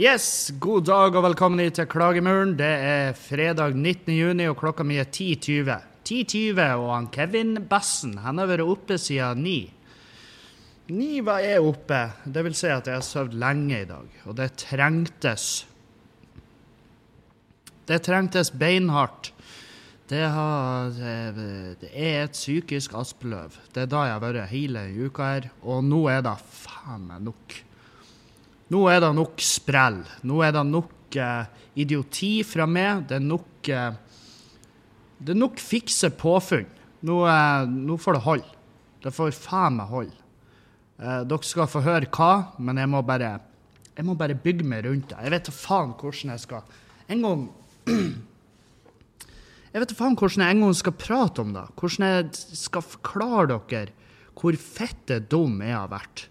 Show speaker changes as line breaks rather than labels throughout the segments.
Yes, god dag og velkommen til Klagemuren. Det er fredag 19. juni, og klokka mi er 10.20. 10.20, og han Kevin Bassen han har vært oppe siden 9. 9 var jeg oppe. Det vil si at jeg har sovet lenge i dag, og det trengtes. Det trengtes beinhardt. Det, har, det, er et psykisk aspeløv. Det er da jeg har vært hele uka her, og nå er det faen meg nok. Nå er det nok sprell. Nå er det nok eh, idioti fra meg. Det er nok eh, Det er nok fikse påfunn. Nå, eh, nå får det holde. Det får faen meg holde. Eh, dere skal få høre hva, men jeg må bare jeg må bare bygge meg rundt det. Jeg vet da faen hvordan jeg skal En gang Jeg vet da faen hvordan jeg en gang skal prate om det. Hvordan jeg skal forklare dere hvor fette dum jeg har vært.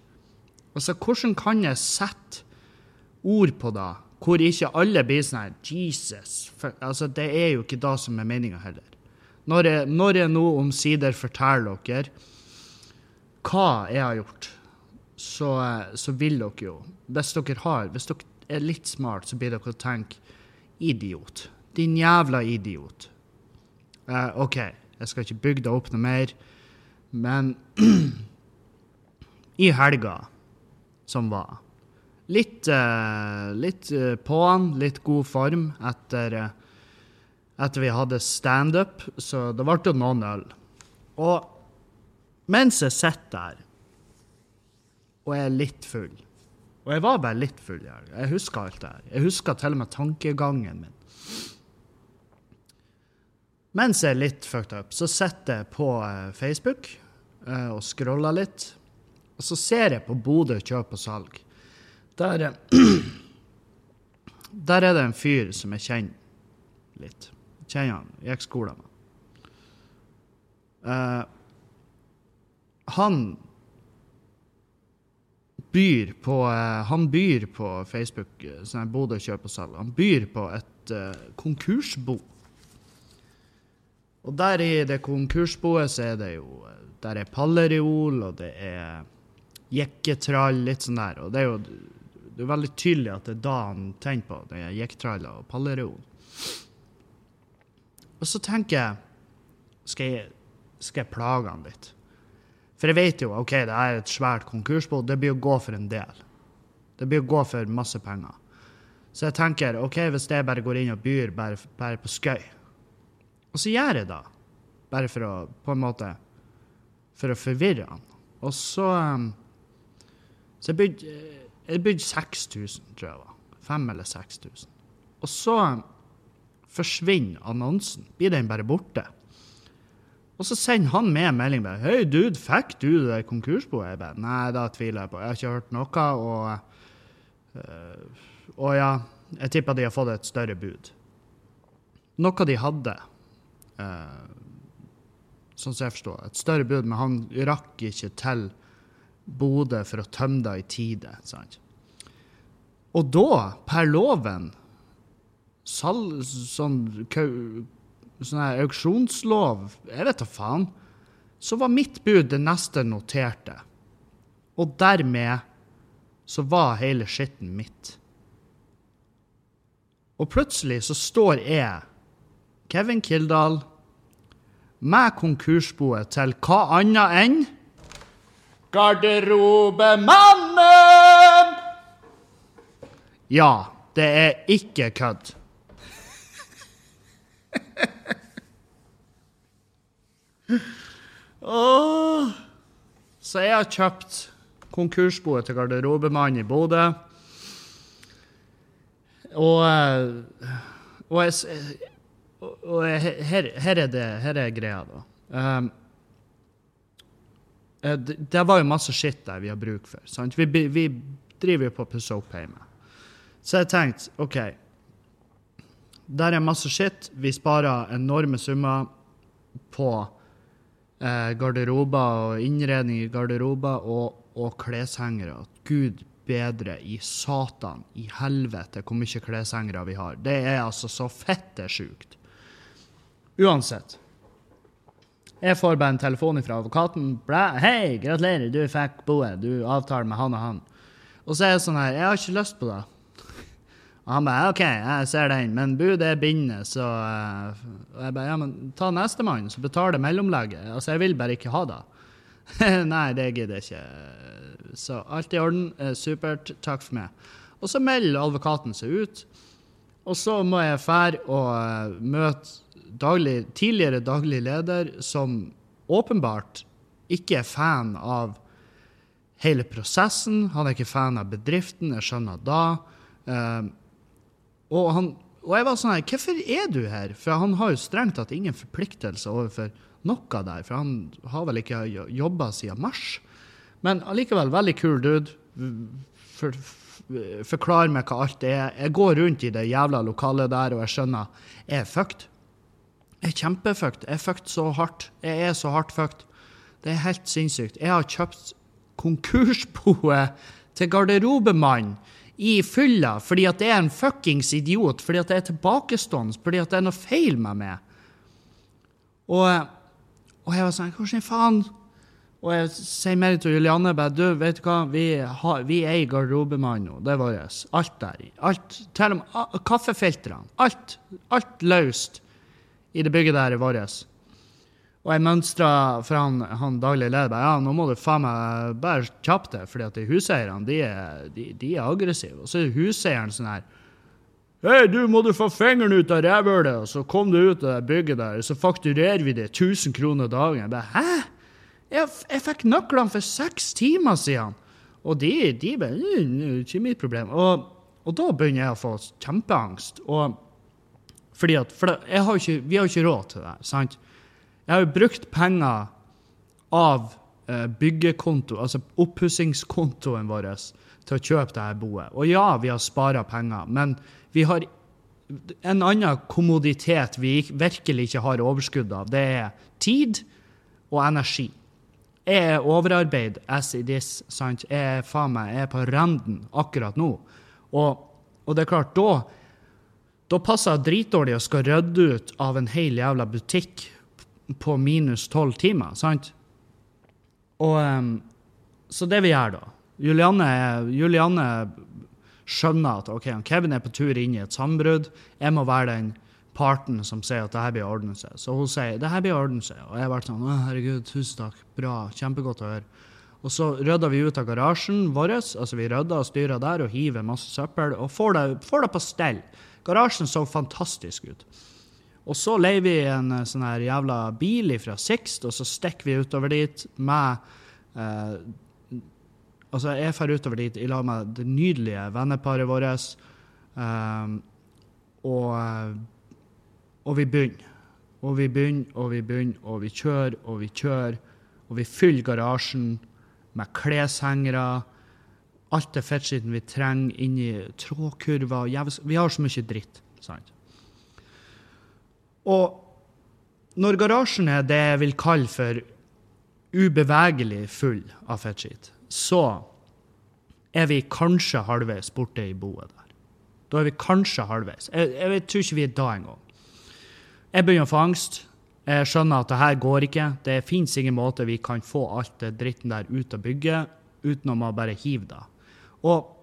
Altså, hvordan kan jeg sette ord på det, hvor ikke alle blir sånn Jesus. For, altså, det er jo ikke det som er meninga heller. Når jeg, når jeg nå omsider forteller dere hva jeg har gjort, så, så vil dere jo Hvis dere har, hvis dere er litt smart, så blir dere å tenke idiot. Din jævla idiot. Uh, OK, jeg skal ikke bygge det opp noe mer, men i helga som var litt, uh, litt eh, på'n, litt god form etter, eh, etter vi hadde standup, så det ble jo noen øl. Og mens jeg sitter der og er litt full Og jeg var bare litt full. Jeg, jeg husker alt det her. Jeg husker til og med tankegangen min. Mens jeg er litt fucked up, så sitter jeg på Facebook og scroller litt. Og så ser jeg på Bodø kjøp og salg. Der, eh, der er det en fyr som jeg kjenner litt. Jeg kjenner han. Gikk skole med. Uh, han byr på uh, Han byr på Facebook, som sånn Bodø kjøp og salg. Han byr på et uh, konkursbo. Og der i det konkursboet så er det jo eh, Der er pallereol, og det er jekketrall, litt sånn der. Og det er jo det er veldig tydelig at det er da han tenker på. den jekktralla og palleroen. Og så tenker jeg skal, jeg skal jeg plage han litt? For jeg vet jo OK, det er et svært konkursbo. Det blir å gå for en del. Det blir å gå for masse penger. Så jeg tenker OK, hvis jeg bare går inn og byr bare, bare på skøy Og så gjør jeg det. Bare for å på en måte For å forvirre han. Og så um, Så jeg bygde, jeg bygde 6000, tror jeg var. 5000 eller 6000. Og så forsvinner annonsen. Blir den bare borte. Og så sender han med en melding bare 'Hei, dude, fikk du det konkursboet?' Jeg bare 'Nei, da tviler jeg på. Jeg har ikke hørt noe.' Og, øh, og ja, jeg tipper de har fått et større bud. Noe de hadde, øh, sånn som jeg forstår, et større bud, men han rakk ikke til Bodø for å tømme det i tide. sant? Og da, per loven, sal, sånn sånn her auksjonslov, jeg vet da faen, så var mitt bud det neste noterte. Og dermed så var hele skitten mitt. Og plutselig så står jeg, Kevin Kildahl, med konkursboet til hva annet enn Garderobemannen! Ja, det er ikke kødd. oh. Så jeg har kjøpt konkursboet til garderobemannen i Bodø. Og, eh, og, jeg, og jeg, her, her, er det, her er greia, da. Um, det, det var jo masse skitt der vi har bruk for. Sant? Vi, vi driver jo på pusse opp hjemme. Så jeg tenkte OK, der er masse skitt. Vi sparer enorme summer på eh, garderober og innredning i garderober og, og kleshengere. Gud bedre i satan, i helvete, hvor mye kleshengere vi har. Det er altså så fette sjukt. Uansett. Jeg får bare en telefon fra advokaten. Blæ, 'Hei, gratulerer, du fikk boet. Du avtaler med han og han.' Og så er jeg sånn her Jeg har ikke lyst på det. Og han bare OK, jeg ser den, men budet er bindende, så eh, Og jeg bare ja, men ta nestemann, så betaler mellomlegget. Altså, jeg vil bare ikke ha det. Nei, det gidder jeg ikke. Så alt i orden. Eh, supert. Takk for meg. Og så melder advokaten seg ut. Og så må jeg fære og eh, møte daglig, tidligere daglig leder, som åpenbart ikke er fan av hele prosessen. Han er ikke fan av bedriften, jeg skjønner da. Uh, og, han, og, jeg var sånn her, hvorfor er du her? For han har jo strengt tatt ingen forpliktelse overfor noe der, for han har vel ikke jobba siden mars. Men allikevel, veldig kul dude. For, for, forklar meg hva alt er. Jeg går rundt i det jævla lokalet der, og jeg skjønner jeg er fucked. Jeg er kjempefucked. Jeg er fucked så hardt. Jeg er så hardt fucked. Det er helt sinnssykt. Jeg har kjøpt konkursboet til garderobemann i fylla fordi at det er en fuckings idiot, fordi at det er tilbakestående, fordi at det er noe feil med meg. Og, og jeg var sånn Hvordan faen? Og jeg sier mer til Julianne bare, du, vet du hva, vi, har, vi er i garderobemann nå. Det er vårt. Alt der. Alt, til og med kaffefiltrene. Alt. Alt løst i det bygget der er vårt. Og jeg mønstra for han, han daglig leder bare, ja, nå må du faen meg bare kjappe deg, fordi at huseierne de er, de, de er aggressive. Og så er huseieren sånn her Hei, du, må du få fingeren ut av rævhølet, og så kom du ut av det bygget der, og så fakturerer vi det 1000 kroner dagen. Jeg bare, hæ? Jeg, jeg fikk nøklene for seks timer siden. Og de, de bare Det er ikke mitt problem. Og, og, da begynner jeg å få kjempeangst. Og fordi at, for det, har ikke, Vi har jo ikke råd til det. sant? Jeg har jo brukt penger av eh, byggekonto, altså oppussingskontoen vår, til å kjøpe dette boet. Og ja, vi har spara penger, men vi har en annen kommoditet vi virkelig ikke har overskudd av. Det er tid og energi. Jeg er overarbeid as it is. sant? Jeg er faen meg, jeg er på randen akkurat nå. Og, og det er klart, da da passer jeg dritdårlig og skal rydde ut av en hel jævla butikk på minus tolv timer, sant? Og um, Så det vi gjør, da Julianne, Julianne skjønner at ok, Kevin er på tur inn i et sambrudd. Jeg må være den parten som sier at det her blir å seg. Så hun sier det her blir å seg. Og jeg vært sånn å herregud, tusen takk, bra, kjempegodt å høre. Og så rydda vi ut av garasjen vår. altså Vi rydda og styra der og hiver masse søppel og får det, får det på stell. Garasjen så fantastisk ut. Og så leier vi en eh, sånn her jævla bil fra Sixt, og så stikker vi utover dit med eh, Altså, jeg drar utover dit i lag med det nydelige venneparet vårt. eh, og, og vi begynner. Og vi begynner, og vi begynner, og vi kjører, og vi kjører. Og vi fyller garasjen med kleshengere. Alt det fettskitten vi trenger inni trådkurver. Vi har så mye dritt. sant? Og når garasjen er det jeg vil kalle for ubevegelig full av fettskitt, så er vi kanskje halvveis borte i boet der. Da er vi kanskje halvveis. Jeg, jeg tror ikke vi er da engang. Jeg begynner å få angst. Jeg skjønner at det her går ikke. Det fins ingen måte vi kan få alt det dritten der ut av bygget uten å bare hive det. Og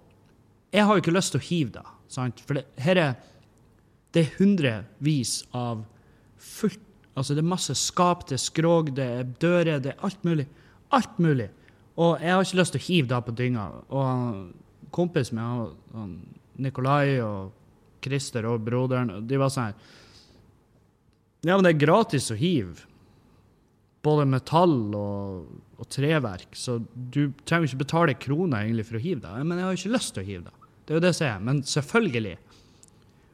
jeg har jo ikke lyst til å hive det, sant? for det, her er det er hundrevis av fullt Altså, det er masse skap, det er skrog, det er dører, det er alt mulig. Alt mulig. Og jeg har ikke lyst til å hive det på dynga. Og kompisen min, Nikolai og Christer og broderen, de var sånn Ja, men det er gratis å hive. Både metall og, og treverk, så du trenger ikke betale kroner egentlig for å hive det. Men jeg har jo ikke lyst til å hive det. Det er jo det jeg sier. Men selvfølgelig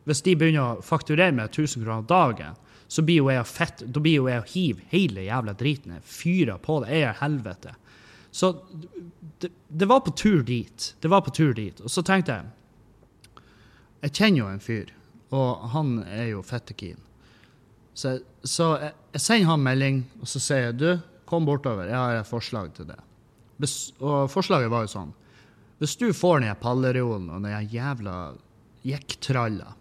hvis de begynner å fakturere med 1000 kroner dagen, så blir jo jeg fett, da blir jo jeg å hive hele jævla driten. Jeg fyrer på det. Jeg er helvete. Så det, det, var på tur dit. Det var på tur dit. Og så tenkte jeg Jeg kjenner jo en fyr, og han er jo fettekeen. Så, så jeg, jeg, sender han melding, og så sier jeg du, kom bortover, jeg har et forslag til det. Og forslaget var jo sånn Hvis du får den pallereolen og den jævla jekktralla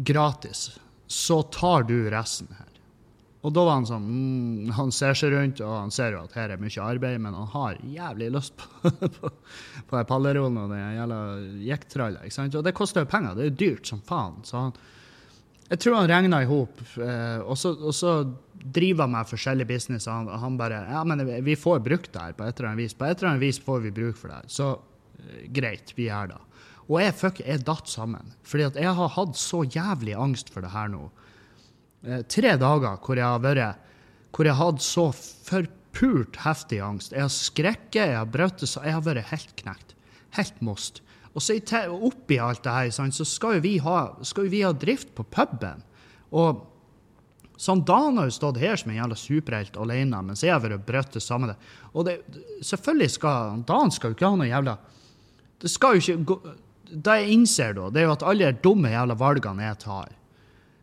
gratis, så tar du resten her. og da var han sånn mm, Han ser seg rundt, og han ser jo at her er mye arbeid, men han har jævlig lyst på, på, på pallerollen og den jævla jekktralla. Og det koster jo penger. Det er jo dyrt som faen. Så han, jeg tror han regna i hop, eh, og, så- driver han med forskjellig business. Og han, han bare Ja, men vi får brukt det her på et eller annet vis. På et eller annet vis får vi bruk for det her. Så eh, greit, vi gjør det. Og jeg fuck, jeg datt sammen. Fordi at jeg har hatt så jævlig angst for det her nå eh, tre dager hvor jeg har vært hvor jeg har hatt så forpult heftig angst. Jeg har skrekket, jeg har brøtt så jeg har vært helt knekt. Helt most. Og så oppi alt det her, så skal jo vi ha, jo vi ha drift på puben. Og sånn Dan har jo stått her som en jævla superhelt alene, mens jeg har vært brøtt det. Og det, selvfølgelig skal Dan skal jo ikke ha noe jævla Det skal jo ikke gå Det jeg innser da, det er jo at alle de dumme jævla valgene jeg tar,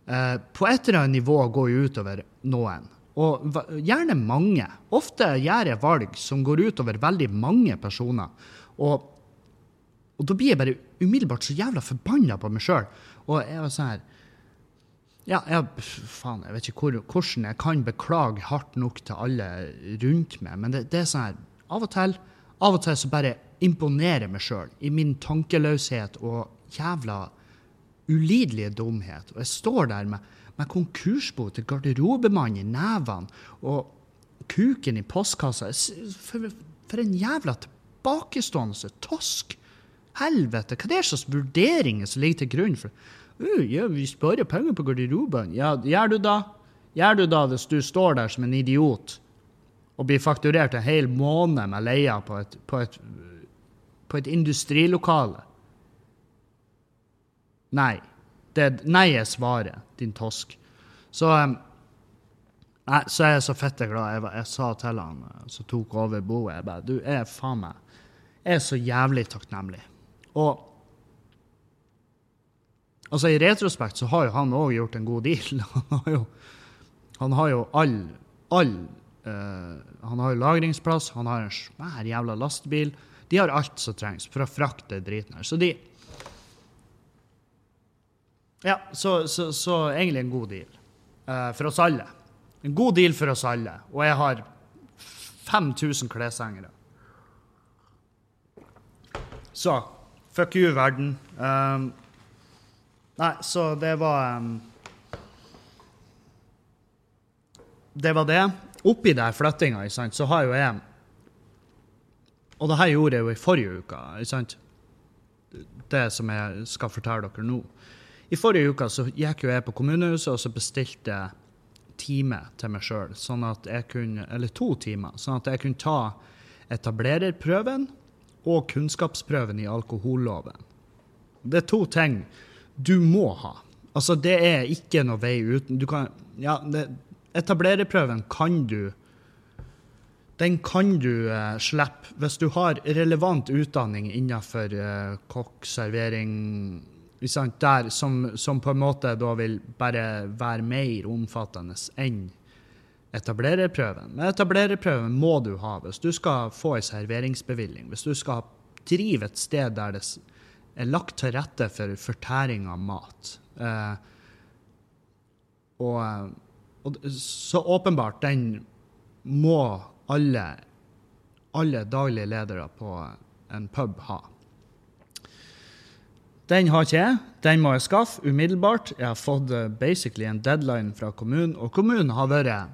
eh, på et eller annet nivå går jo utover noen. Og gjerne mange. Ofte gjør jeg valg som går utover veldig mange personer. Og, og da blir jeg bare umiddelbart så jævla forbanna på meg sjøl. Og jeg var sånn her ja, jeg, faen, jeg vet ikke hvor, hvordan jeg kan beklage hardt nok til alle rundt meg, men det, det er sånn her Av og til av og til så bare imponerer meg sjøl i min tankeløshet og jævla ulidelige dumhet. Og jeg står der med, med konkursbo til garderobemann i nevene og kuken i postkassa. For, for en jævla tilbakestående tosk! Helvete, hva er det slags vurderinger som ligger til grunn for uh, ja, vi sparer penger på garderoben. Ja, gjør du da? Gjør du da hvis du står der som en idiot og blir fakturert en hel måned med leia på et, på et, på et industrilokale? Nei. Det, nei er svaret, din tosk. Så, um, nei, så er jeg så fette glad. Jeg, jeg sa til han eh, som tok over boet, jeg bare Du er faen meg Jeg er så jævlig takknemlig. Og altså, i retrospekt så har jo han òg gjort en god deal. Han har jo, han har jo all, all uh, Han har jo lagringsplass, han har en svær jævla lastebil. De har alt som trengs for å frakte driten her. Så de Ja, så, så, så egentlig en god deal. uh, for oss alle. En god deal for oss alle. Og jeg har 5000 kleshengere. Så fuck you, verden. Um, nei, så det var um, Det var det. Oppi der flyttinga, så har jo jeg Og det her gjorde jeg jo i forrige uke, ikke sant? Det som jeg skal fortelle dere nå. I forrige uke så gikk jo jeg på kommunehuset og så bestilte jeg time til meg sjøl, sånn at jeg kunne Eller to timer, sånn at jeg kunne ta etablererprøven og kunnskapsprøven i alkoholloven. Det er to ting du må ha. Altså, det er ikke noe vei uten. Du kan Ja, etablererprøven kan du Den kan du eh, slippe hvis du har relevant utdanning innenfor eh, kokk, servering der, som, som på en måte da vil bare være mer omfattende enn etablererprøven. Men etablererprøven må du ha hvis du skal få en serveringsbevilling. Hvis du skal drive et sted der det er lagt til rette for fortæring av mat. Eh, og, og så åpenbart, den må alle, alle daglige ledere på en pub ha. Den har ikke jeg. Den må jeg skaffe umiddelbart. Jeg har fått eh, basically en deadline fra kommunen, og kommunen har vært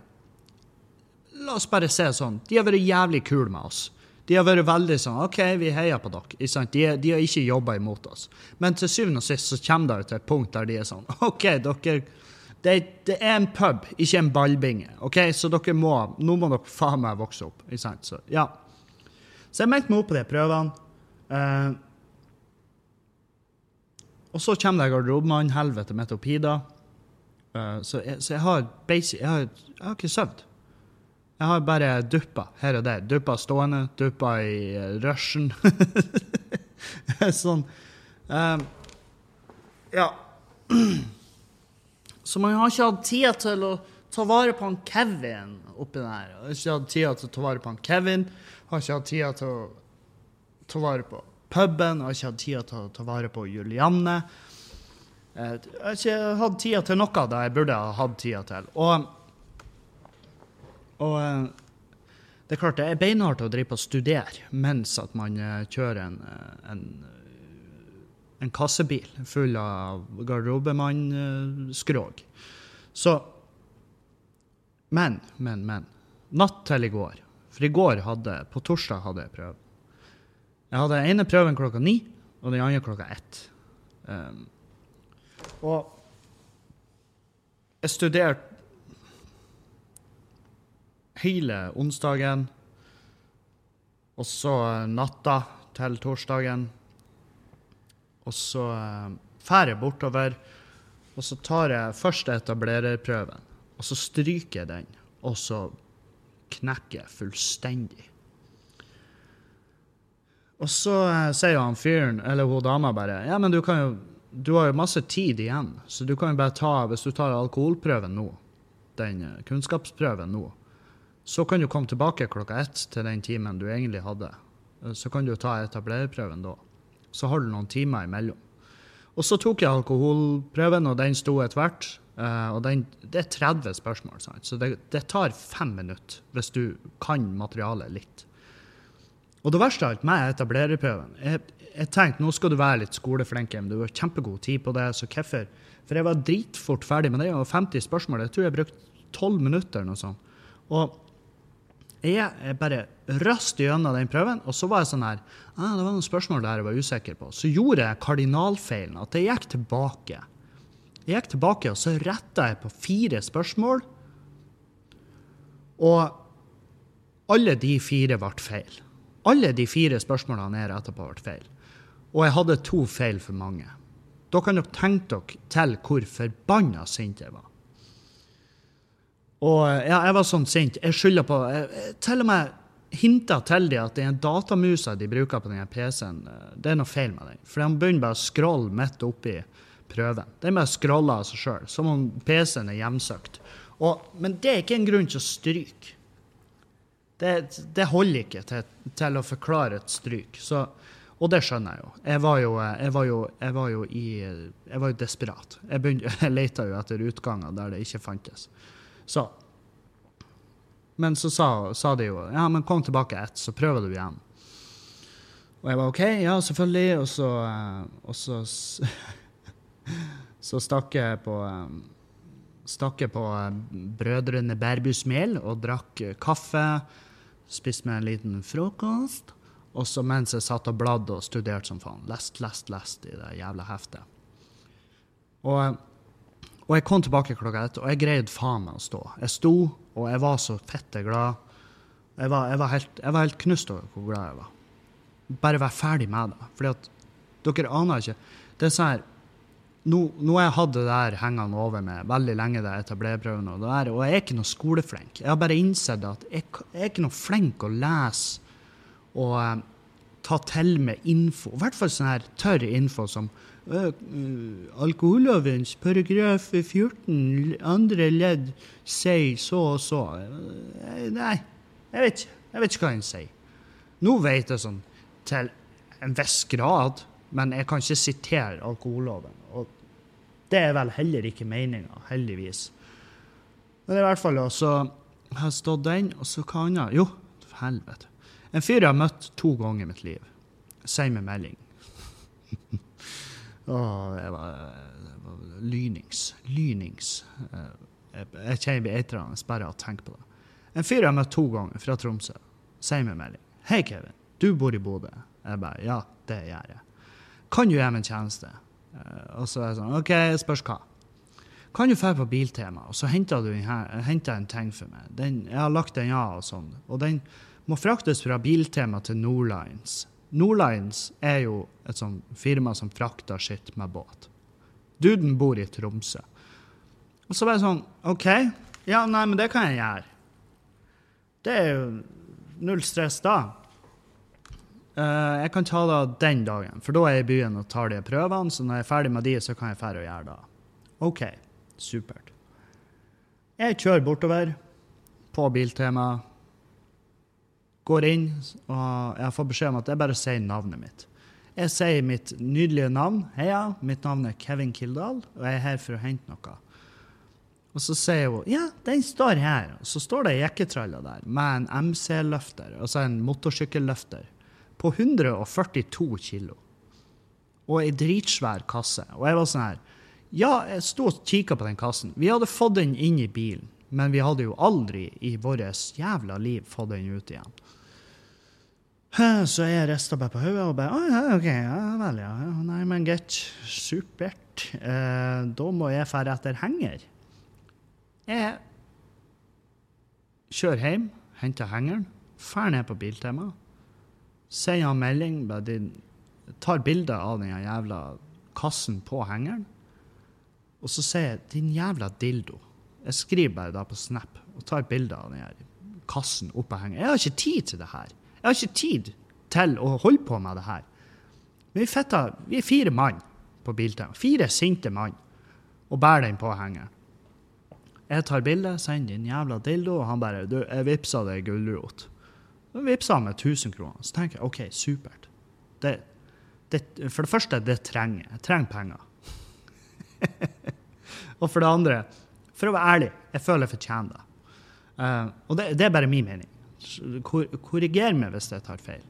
La oss bare se sånn. De har vært jævlig kule med oss. De har vært veldig sånn OK, vi heier på dere. De, de har ikke jobba imot oss. Men til syvende og sist så kommer det til et punkt der de er sånn OK, dere det, det er en pub, ikke en ballbinge. OK, så dere må Nå må dere faen meg vokse opp. Ikke sant? Så ja. Så jeg meldte meg opp på de prøvene. Uh, og så kommer det garderobemann-helvete midt oppi da. Uh, så, jeg, så jeg har basic, jeg har, jeg har ikke sovet. Jeg har bare duppa her og der. Duppa stående, duppa i uh, rushen. sånn. Um, ja. Så man har ikke hatt tid til å ta vare på han Kevin oppi der. Jeg har ikke hatt tid til å ta vare på han Kevin. Har ikke hatt tid til å ta vare på puben. Har ikke hatt tid til å ta vare på Julianne. Eh, Jeg har ikke hatt tida til noe da jeg burde ha hatt tida til. Og Og eh, det er klart det er beinhardt å drive på studere mens at man eh, kjører en, eh, en, en kassebil full av garderobemannskrog. Så Men, men, men. Natt til i går. For i går hadde På torsdag hadde jeg prøve. Jeg hadde den ene prøven klokka ni, og den andre klokka ett. Um, og jeg studerte hele onsdagen, og så natta til torsdagen. Og så drar jeg bortover, og så tar jeg først etablererprøven. Og så stryker jeg den, og så knekker jeg fullstendig. Og så eh, sier han fyren, eller hun dama, bare Ja, men du kan jo Du har jo masse tid igjen, så du kan jo bare ta Hvis du tar alkoholprøven nå, den eh, kunnskapsprøven nå, så kan du komme tilbake klokka ett til den timen du egentlig hadde. Eh, Så kan du ta etablererprøven da. Så har du noen timer imellom. Og så tok jeg alkoholprøven, og den sto etter hvert. eh, og den, det er 30 spørsmål, sant? så det, det tar fem minutter hvis du kan materialet litt. Og det verste av alt med etablererprøven jeg, jeg tenkte nå skal du være litt skoleflink, du har kjempegod tid på det, så hvorfor? For jeg var dritfort ferdig med det, og 50 spørsmål. Jeg tror jeg brukte 12 minutter eller noe sånt. Og jeg, bare raste gjennom den prøven, og så var jeg sånn her ah, Det var noen spørsmål der jeg var usikker på. Så gjorde jeg kardinalfeilen at jeg gikk tilbake. Jeg gikk tilbake, og så retta jeg på fire spørsmål. Og alle de fire ble feil. Alle de fire spørsmålene jeg retta på, ble feil. Og jeg hadde to feil for mange. Da kan dere tenke dere til hvor forbanna sint jeg var. Og ja, jeg var sånn sint. Jeg skylder på jeg, Til og med hinta til de at den datamusa de bruker på den PC-en, det er noe feil med den. For de begynner bare å scrolle midt oppi prøven. Den bare scroller av seg sjøl, som om PC-en er hjemsøkt. Og, men det er ikke en grunn til å stryke. Det, det holder ikke til, til, å forklare et stryk. Så, og det skjønner jeg jo. Jeg var jo, jeg var jo, jeg var jo, i, jeg var jo desperat. Jeg, begynte, jeg leta jo etter utganger der det ikke fantes. Så. Men så sa, sa de jo ja, men kom tilbake ett, så prøver du igjen. Og jeg var OK, ja, selvfølgelig. Og så, og så Så stakk jeg på stakk jeg på Brødrene Bærbus mel og drakk kaffe. Spiste meg en liten frokost. Og så mens jeg satt og bladde og studerte som faen. Lest, lest, lest i det jævla heftet. Og, og jeg kom tilbake klokka ett, og jeg greide faen meg å stå. Jeg sto, og jeg var så fette glad. Jeg var, jeg var, helt, jeg var helt knust over hvor glad jeg var. Bare vær ferdig med det. Fordi at dere aner ikke Det er sånn her nå, har jeg hatt det der hengende over meg veldig lenge, det etablererprøven, og, det der, og jeg er ikke noe skoleflink. Jeg har bare innsett at jeg, jeg er ikke noe flink å lese og eh, ta til med info. I hvert fall sånn her tørr info som alkohollovens paragraf 14 andre ledd sier så og så. nei, jeg vet ikke. Jeg vet ikke hva han sier. Nå vet jeg sånn til en viss grad, men jeg kan ikke sitere alkoholloven. Og det er vel heller ikke meninga, heldigvis. Men i hvert fall så har jeg stått den, og så hva annet? Jo, helvete. En fyr jeg har møtt to ganger i mitt liv. Send meg melding. Åh, jeg var, lynings. Lynings. Jeg, jeg kjenner jeg blir eitrende bare av å tenke på det. En fyr jeg har møtt to ganger, fra Tromsø. sier meg melding. Hei, Kevin. Du bor i Bodø. Jeg bare Ja, det gjør jeg. Kan du gjøre meg en tjeneste? Og så er jeg sånn OK, spørs hva. Kan du dra på Biltema, og så henter du en ting for meg? Den, jeg har lagt den av, og sånn. Og den må fraktes fra Biltema til Nordlines. Nordlines er jo et sånn firma som frakter skitt med båt. Duden bor i Tromsø. Og så var jeg sånn OK, ja, nei, men det kan jeg gjøre. Det er jo null stress da. Uh, jeg kan ta det den dagen, for da er jeg i byen og tar de prøvene. Så når jeg er ferdig med de, så kan jeg dra og gjøre det. OK, supert. Jeg kjører bortover på Biltema. Går inn, og jeg får beskjed om at jeg bare sier navnet mitt. Jeg sier mitt nydelige navn. Heia, mitt navn er Kevin Kildahl, og jeg er her for å hente noe. Og så sier hun ja, den står her. Og så står det jekketraller der med en MC-løfter, altså en motorsykkelløfter, på 142 kilo. Og ei dritsvær kasse. Og jeg var sånn her Ja, jeg sto og kikka på den kassen. Vi hadde fått den inn i bilen, men vi hadde jo aldri i vårt jævla liv fått den ut igjen. Så jeg rista bare på hodet og bare Å, ja, OK, ja vel, ja. Nei, men greit. Supert. Eh, da må jeg dra etter henger. Jeg kjører hjem, henter hengeren, drar ned på Biltema, sender han melding, de tar bilde av den jævla kassen på hengeren, og så sier jeg 'din jævla dildo'. Jeg skriver bare da på Snap og tar bilde av den her kassen oppå hengeren. Jeg har ikke tid til det her. Jeg har ikke tid til å holde på med det her. Vi, fetta, vi er fire mann på Biltema. Fire sinte mann. Og bærer den på hengeren. Jeg tar bilde, sender din jævla dildo, og han bare du, 'Jeg vippsa deg gulrot'. Da vippsa han med 1000 kroner. Så tenker jeg OK, supert. Det, det, for det første, det trenger jeg. Jeg trenger penger. og for det andre, for å være ærlig, jeg føler jeg fortjener det. Uh, og det, det, er bare min mening. Kor, korriger meg hvis jeg tar feil.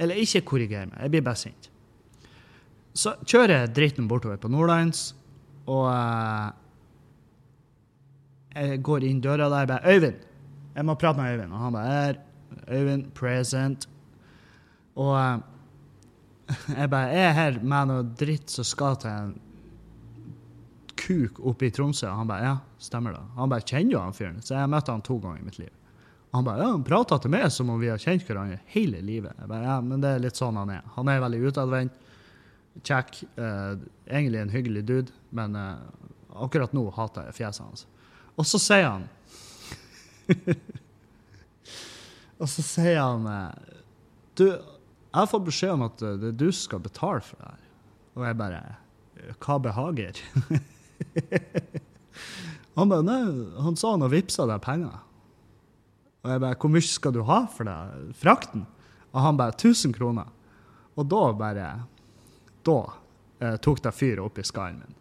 Eller ikke korriger meg, jeg blir bare sint. Så kjører jeg dritten bortover på Nordlands, og uh, jeg går inn døra der og bare 'Øyvind!' Jeg må prate med Øyvind. Og han bare her. Øyvind, present. Og uh, jeg bare Jeg er her med noe dritt som skal til en kuk oppe i Tromsø. Og han bare ja, stemmer det. Han bare kjenner du han fyren. Så jeg har møtt han to ganger i mitt liv. Han bare ja, han prata til meg som om vi har kjent hverandre hele livet. Jeg bare ja, men det er litt sånn han er. Han er veldig utadvendt. Kjekk. Eh, egentlig en hyggelig dude, men eh, akkurat nå hater jeg fjeset hans. Og så sier han Og så sier han eh, Du, jeg har fått beskjed om at eh, er du skal betale for det her. Og jeg bare Hva behager? han bare Nei, han sa han har vippsa deg penger. Og jeg bare Hvor mye skal du ha for det? Frakten? Og han bare 1000 kroner. Og da bare Da eh, tok det fyr opp i skallen min.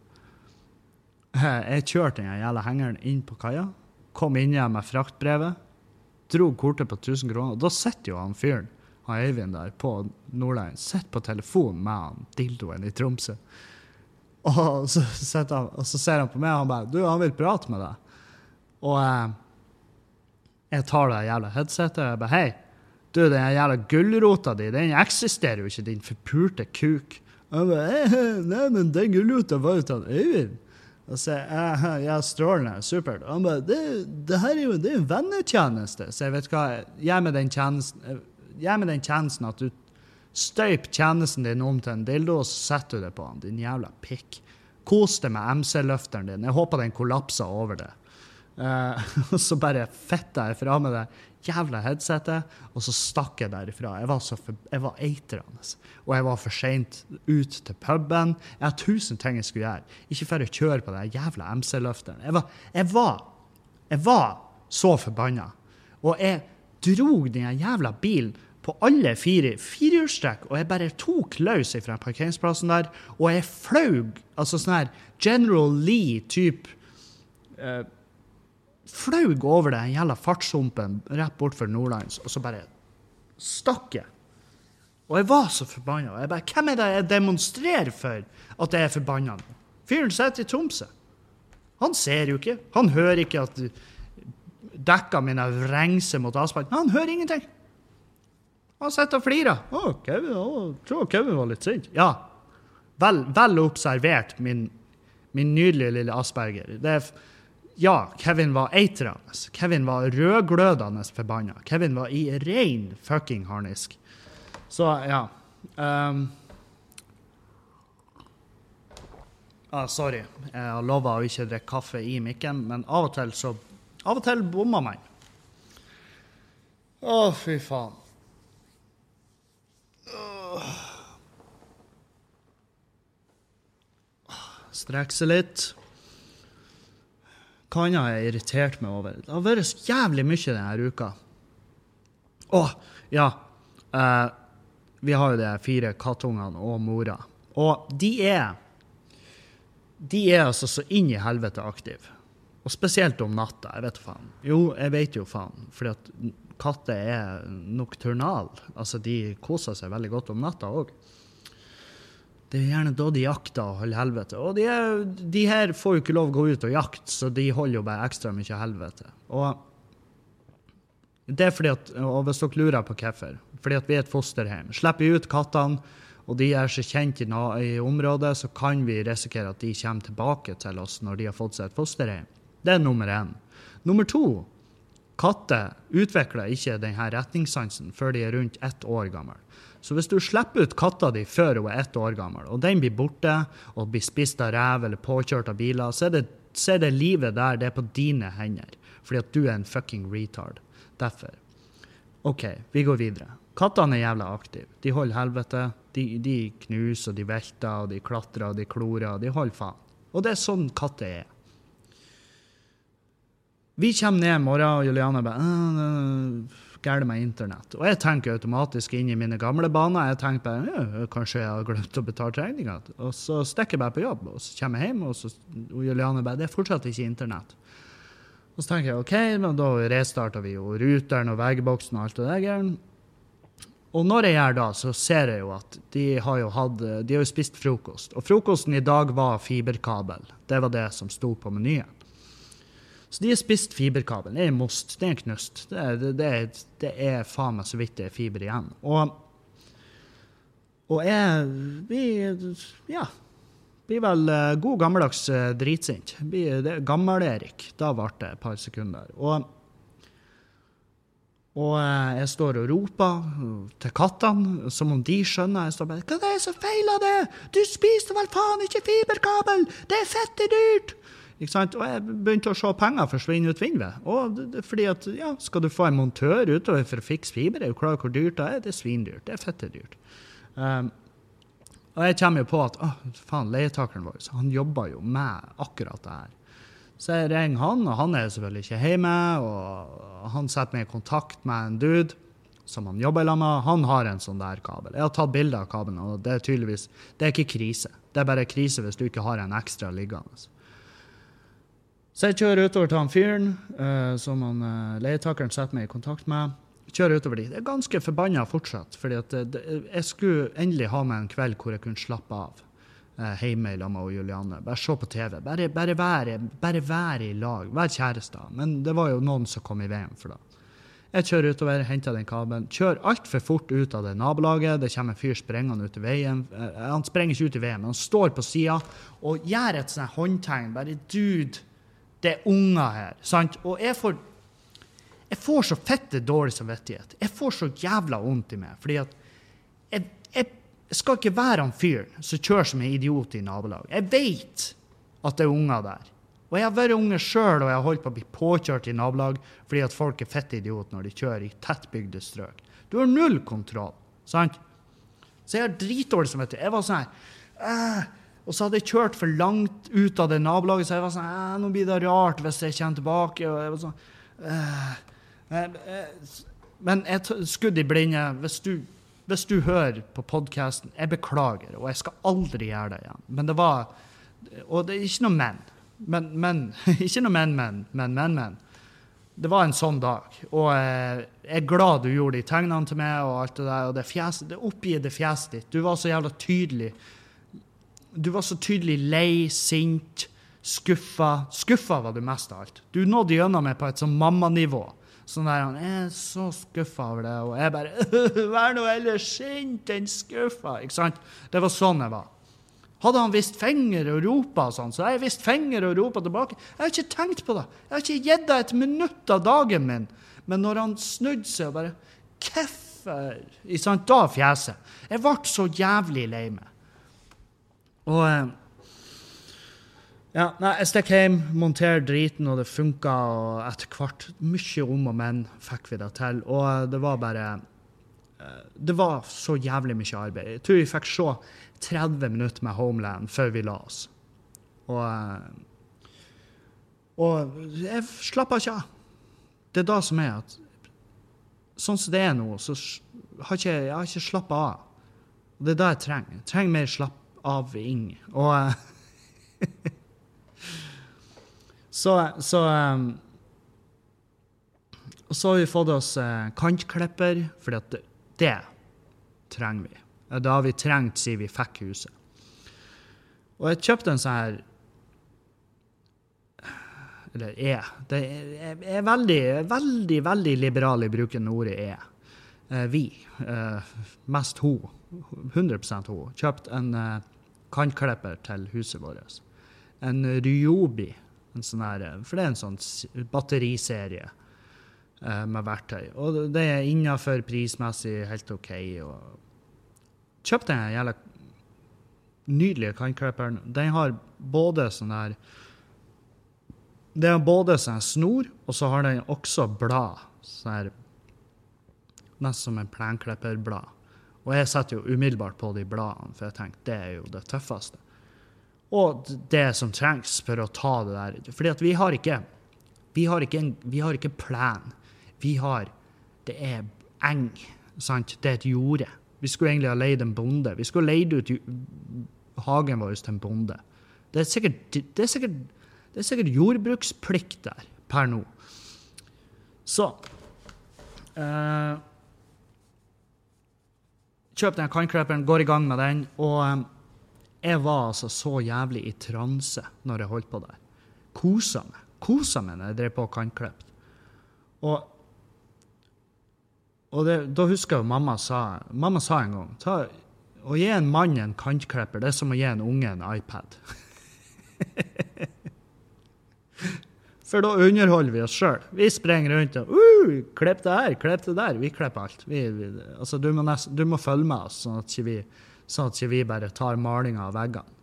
Eh, jeg kjørte den jævla hengeren inn på kaia, kom inn igjen med fraktbrevet, dro kortet på 1000 kroner, og da sitter jo han fyren, han Øyvind der på Nordland, sitter på telefonen med han dildoen i Tromsø. Og så, han, og så, ser han på meg og han bare 'Du, han vil prate med deg'. Og eh, jeg tar det jævla headsetet og jeg bare 'Hei, du, den jævla gulrota di, den eksisterer jo ikke, din forpulte kuk'. Jeg bare 'Nei, men den gulrota var jo til Øyvind'. Og så jeg, ja, strålende, supert. Han bare det, det, her er jo det er en vennetjeneste. Så jeg vet hva, gi meg den den tjenesten at du støyper tjenesten din om til en dildo, og så setter du det på han, din jævla pikk. Kos deg med MC-løfteren din. Jeg håper den kollapser over det. Uh, og så bare fitta jeg fra med det jævla headsetet, og så stakk jeg derifra. Jeg var, så var eitrende. Og jeg var for seint ut til puben. Jeg har tusen ting jeg skulle gjøre. Ikke for å kjøre på den jævla MC-løfteren. Jeg, jeg, jeg var så forbanna. Og jeg drog den jævla bilen på alle fire firehjulstrekk, og jeg bare tok løs fra parkeringsplassen der, og jeg flaug altså sånn her General Lee-type uh, flaug over den jævla fartshumpen rett bortfor Nordlands, og så bare stakk jeg. Og jeg var så forbanna. Jeg bare, Hvem er det jeg demonstrerer for at jeg er forbanna nå? Fyren sitter i Tromsø. Han ser jo ikke. Han hører ikke at dekka mine vrengser mot asfalten. Han hører ingenting. Han sitter og flirer. Å, Kevin, å, tror Kevin var litt sint. Ja. Vel, vel observert, min, min nydelige lille asperger. Det er ja, Kevin var eitrende. Kevin var rødglødende forbanna. Kevin var i rein fucking harnisk. Så, ja. Um, ah, sorry. Jeg har lova å ikke drikke kaffe i mikken, men av og til så Av og til bommer man. Å, fy faen. Strekke seg litt. Hva annet har jeg irritert meg over? Det har vært så jævlig mye denne uka. Å, ja. Uh, vi har jo de fire kattungene og mora. Og de er De er altså så inn i helvete aktive. Og spesielt om natta. Jeg vet faen. Jo, jeg vet jo faen. Fordi at katter er nokturnal. Altså, de koser seg veldig godt om natta òg. Det er gjerne da de jakter og holder helvete. Og de, er, de, her får jo ikke lov å gå ut og jakte, så de holder jo bare ekstra mye helvete. Og det er fordi at, og hvis dere lurer på hvorfor, fordi at vi er et fosterhjem. Slipper vi ut kattene, og de er så kjent i, i, området, så kan vi risikere at de kommer tilbake til oss når de har fått seg et fosterhjem. Det er nummer én. Nummer to katter utvikler ikke denne retningssansen før de er rundt ett år gammel. Så hvis du slipper ut katta di før hun er ett år gammel, og den blir borte og blir spist av rev eller påkjørt av biler, så er, det, så er det livet der det er på dine hender. Fordi at du er en fucking retard. Derfor. OK, vi går videre. Kattene er jævla aktive. De holder helvete. De, de knuser, de velter, og de klatrer, og de klorer, og de holder faen. Og det er sånn katter er. Vi kommer ned i morgen, og Juliane bare galt med internett. Og jeg tenker automatisk inn i mine gamle baner. Jeg tenker bare ja, kanskje jeg har glemt å betale regninga. Og så stikker jeg bare på jobb, og så kommer jeg hjem, og, så, og Juliane bare det er fortsatt ikke internett. Og så tenker jeg OK, men da restarter vi jo ruteren og veggboksen og alt det der. Og når jeg gjør da, så ser jeg jo at de har jo, hatt, de har jo spist frokost. Og frokosten i dag var fiberkabel. Det var det som sto på menyen. Så de har spist fiberkabelen. Det er most, det er knust. Det er, det, det, det er faen meg så vidt det er fiber igjen. Og, og jeg vi, Ja. Blir vel uh, god gammeldags uh, dritsint. Gammel-Erik. Da ble det et par sekunder. Og, og uh, jeg står og roper til kattene, som om de skjønner. Jeg står bare 'Hva er det som feiler det? Du spiste vel faen ikke fiberkabel! Det er fette dyrt!' Ikke sant? Og jeg begynte å se penger forsvinne ut vinduet. Og det, fordi at, ja, Skal du få en montør utover for å fikse fiber, er jo klar hvor dyrt det er. Det er svindyrt. Det er fette dyrt. Um, og jeg kommer jo på at å, faen, leietakeren vår han jobber jo med akkurat det her. Så jeg ringer han, og han er selvfølgelig ikke hjemme. og Han setter meg i kontakt med en dude som han jobber sammen med. Han har en sånn der kabel. Jeg har tatt bilde av kabelen, og det er tydeligvis det er ikke krise. Det er bare krise hvis du ikke har en ekstra liggende. Så jeg kjører utover til han fyren uh, som han uh, leietakeren setter meg i kontakt med. Kjører utover dit. Jeg er ganske forbanna fortsatt, fordi det, jeg skulle endelig ha meg en kveld hvor jeg kunne slappe av uh, hjemme lag med Julianne. Bare se på TV. Bare, bare, være, bare være i lag. Være kjærester. Men det var jo noen som kom i veien for det. Jeg kjører utover, henter den kabelen. Kjører altfor fort ut av det nabolaget. Det kommer en fyr sprengende ut i veien. Han sprenger ikke ut i veien, men han står på sida og gjør et sånt håndtegn. Bare dude det er unger her. sant? Og jeg får, jeg får så fette dårlig samvittighet. Jeg får så jævla vondt i meg. fordi at jeg, jeg, skal ikke være han fyren som kjører som en idiot i nabolaget. Jeg vet at det er unger der. Og jeg har vært unge sjøl, og jeg har holdt på å bli påkjørt i nabolag fordi at folk er fette idiot når de kjører i tettbygde strøk. Du har null kontroll. sant? Så jeg har dritdårlig samvittighet. Jeg var sånn her og så hadde jeg kjørt for langt ut av det nabolaget, så jeg var sånn Nå blir det rart hvis jeg kommer tilbake. Og jeg var sånn, eh, men jeg skudd i blinde. Hvis du, hvis du hører på podkasten, jeg beklager, og jeg skal aldri gjøre det igjen. Men det var Og det er ikke noe men. Men, men. Ikke noe men, men, men, men, men. Det var en sånn dag. Og jeg er glad du gjorde de tegnene til meg, og alt det der, og det, fjes, det oppgitte fjeset ditt. Du var så jævla tydelig du var så tydelig lei, sint, skuffa. Skuffa var du mest av alt. Du nådde gjennom meg på et sånn mammanivå. Sånn der han er så skuffa over det, og jeg bare Vær nå heller sint enn skuffa. Ikke sant? Det var sånn jeg var. Hadde han vist finger og ropa sånn, så jeg visst finger og ropa tilbake. Jeg har ikke tenkt på det. Jeg har ikke gitt deg et minutt av dagen min. Men når han snudde seg og bare Hvorfor? Da fjeset. Jeg ble så jævlig lei meg. Og eh, ja, nei, jeg stakk hjem, monterte driten, og det funka. Og etter hvert, mye om og men, fikk vi det til. Og eh, det var bare eh, Det var så jævlig mye arbeid. Jeg tror vi fikk se 30 minutter med Homeland før vi la oss. Og, og jeg slappa ikke av. Det er da som er at Sånn som det er nå, så har ikke, jeg har ikke slappa av. Og det er da jeg trenger. Jeg trenger mer slapp av Ing. Og, Så, så um, Og så har vi fått oss uh, kantklipper, for det, det trenger vi. Det har vi trengt siden vi fikk huset. Og jeg kjøpte en sånn her Eller er. Det er, veldig, veldig, veldig liberal i bruken ordet er. Eh, vi, eh, mest hun, 100% hun, kjøpt en uh, kantklipper til huset vårt. En Ryobi. En sånn her, for det er en sånn batteriserie uh, med verktøy. Og det er innafor prismessig helt OK. Og kjøpte en jævla nydelige kantklipperen. Den har både sånn her Det er både sånn snor, og så har den også blad. Sånn her Nesten som en plenklipperblad. Og jeg setter jo umiddelbart på de bladene, for jeg tenkte det er jo det tøffeste. Og det som trengs for å ta det der. Fordi at vi har ikke vi har ikke, en, vi har ikke plan. Vi har Det er eng. Sant? Det er et jorde. Vi skulle egentlig ha leid en bonde. Vi skulle leid ut hagen vår til en bonde. Det er sikkert, det er sikkert, det er sikkert jordbruksplikt der per nå. Så eh, Kjøp den kantklipperen, går i gang med den. Og eh, jeg var altså så jævlig i transe når jeg holdt på der. Kosa meg. Kosa meg når jeg drev på og kantklippet. Og og det, da husker jeg mamma sa Mamma sa en gang ta, å gi en mann en kantklipper, det er som å gi en unge en iPad. For da underholder vi oss sjøl. Vi springer rundt og uh, 'Klipp det her, klipp det der.' Vi klipper alt. Vi, vi, altså, du, må nest, du, må følge med oss, sånn at vi, sånn at vi bare tar malinga av veggene.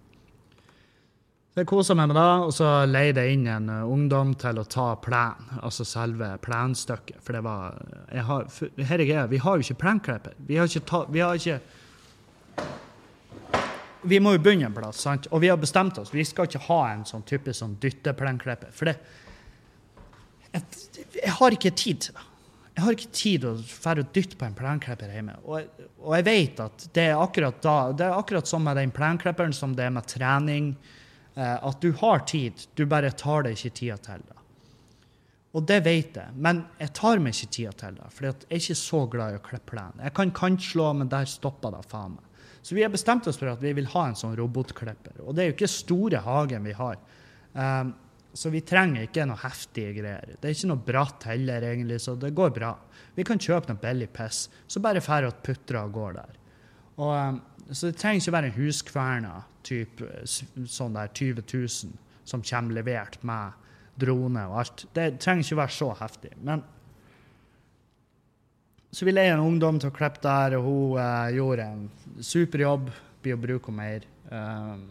Så jeg kosa meg med det, og så leide jeg inn en uh, ungdom til å ta plen, altså selve plenstykket. For det var jeg har, for, Herregud, vi har jo ikke plenklipper. Vi har ikke, ta, vi har ikke vi må jo begynne en plass, sant? og vi har bestemt oss. Vi skal ikke ha en sånn type sånn dytteplenklipper. For det jeg, jeg, har ikke tid til det. Jeg har ikke tid å fære og dytte på en plenklipper hjemme. Og, og, jeg vet at det er akkurat da, det er akkurat som med den plenklipperen som det er med trening. Eh, at du har tid, du bare tar deg ikke tida til det. Og det vet jeg, men jeg tar meg ikke tida til det. For jeg er ikke så glad i å klippe plen. Jeg kan kantslå, men der stopper det faen meg. Så vi har bestemt oss for at vi vil ha en sånn robotklipper. Og det er jo ikke store hagen vi har. Um, så vi trenger ikke noe heftige greier. Det er ikke noe bratt heller, egentlig, så det går bra. Vi kan kjøpe noe billig piss, så bare drar og putrer og går der. Og, um, så det trenger ikke være en huskverna typ, sånn der 20 000 som kommer levert med drone og alt. Det trenger ikke være så heftig. Men så vi leier en ungdom til å klippe der, og hun uh, gjorde en super jobb. Blir å bruke henne mer. Um,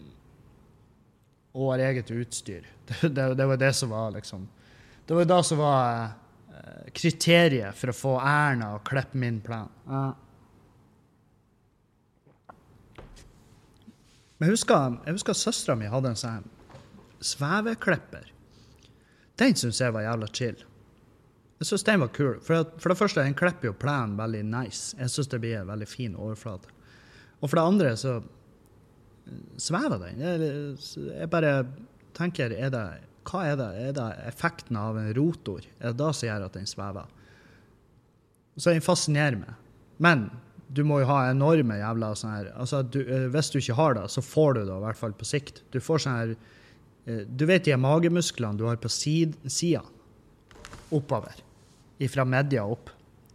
og har eget utstyr. Det, det, det, var det som var liksom Det var det som var uh, kriteriet for å få Erna å klippe min plan. Uh. Men jeg husker, jeg husker søstera mi hadde en sånn sveveklipper. Den syns jeg var jævla chill. Jeg syns den var kul. For, for, det første, den klipper jo plenen veldig nice. Jeg syns det blir en veldig fin overflate. Og for det andre så svever den. Jeg, bare tenker er det, Hva er det? Er det effekten av en rotor? Er det det som gjør at den svever? Så den fascinerer meg. Men du må jo ha enorme jævla sånn her altså du, eh, Hvis du ikke har det, så får du det i hvert fall på sikt. Du får sånn her eh, Du vet de magemusklene du har på sida oppover, fra media opp,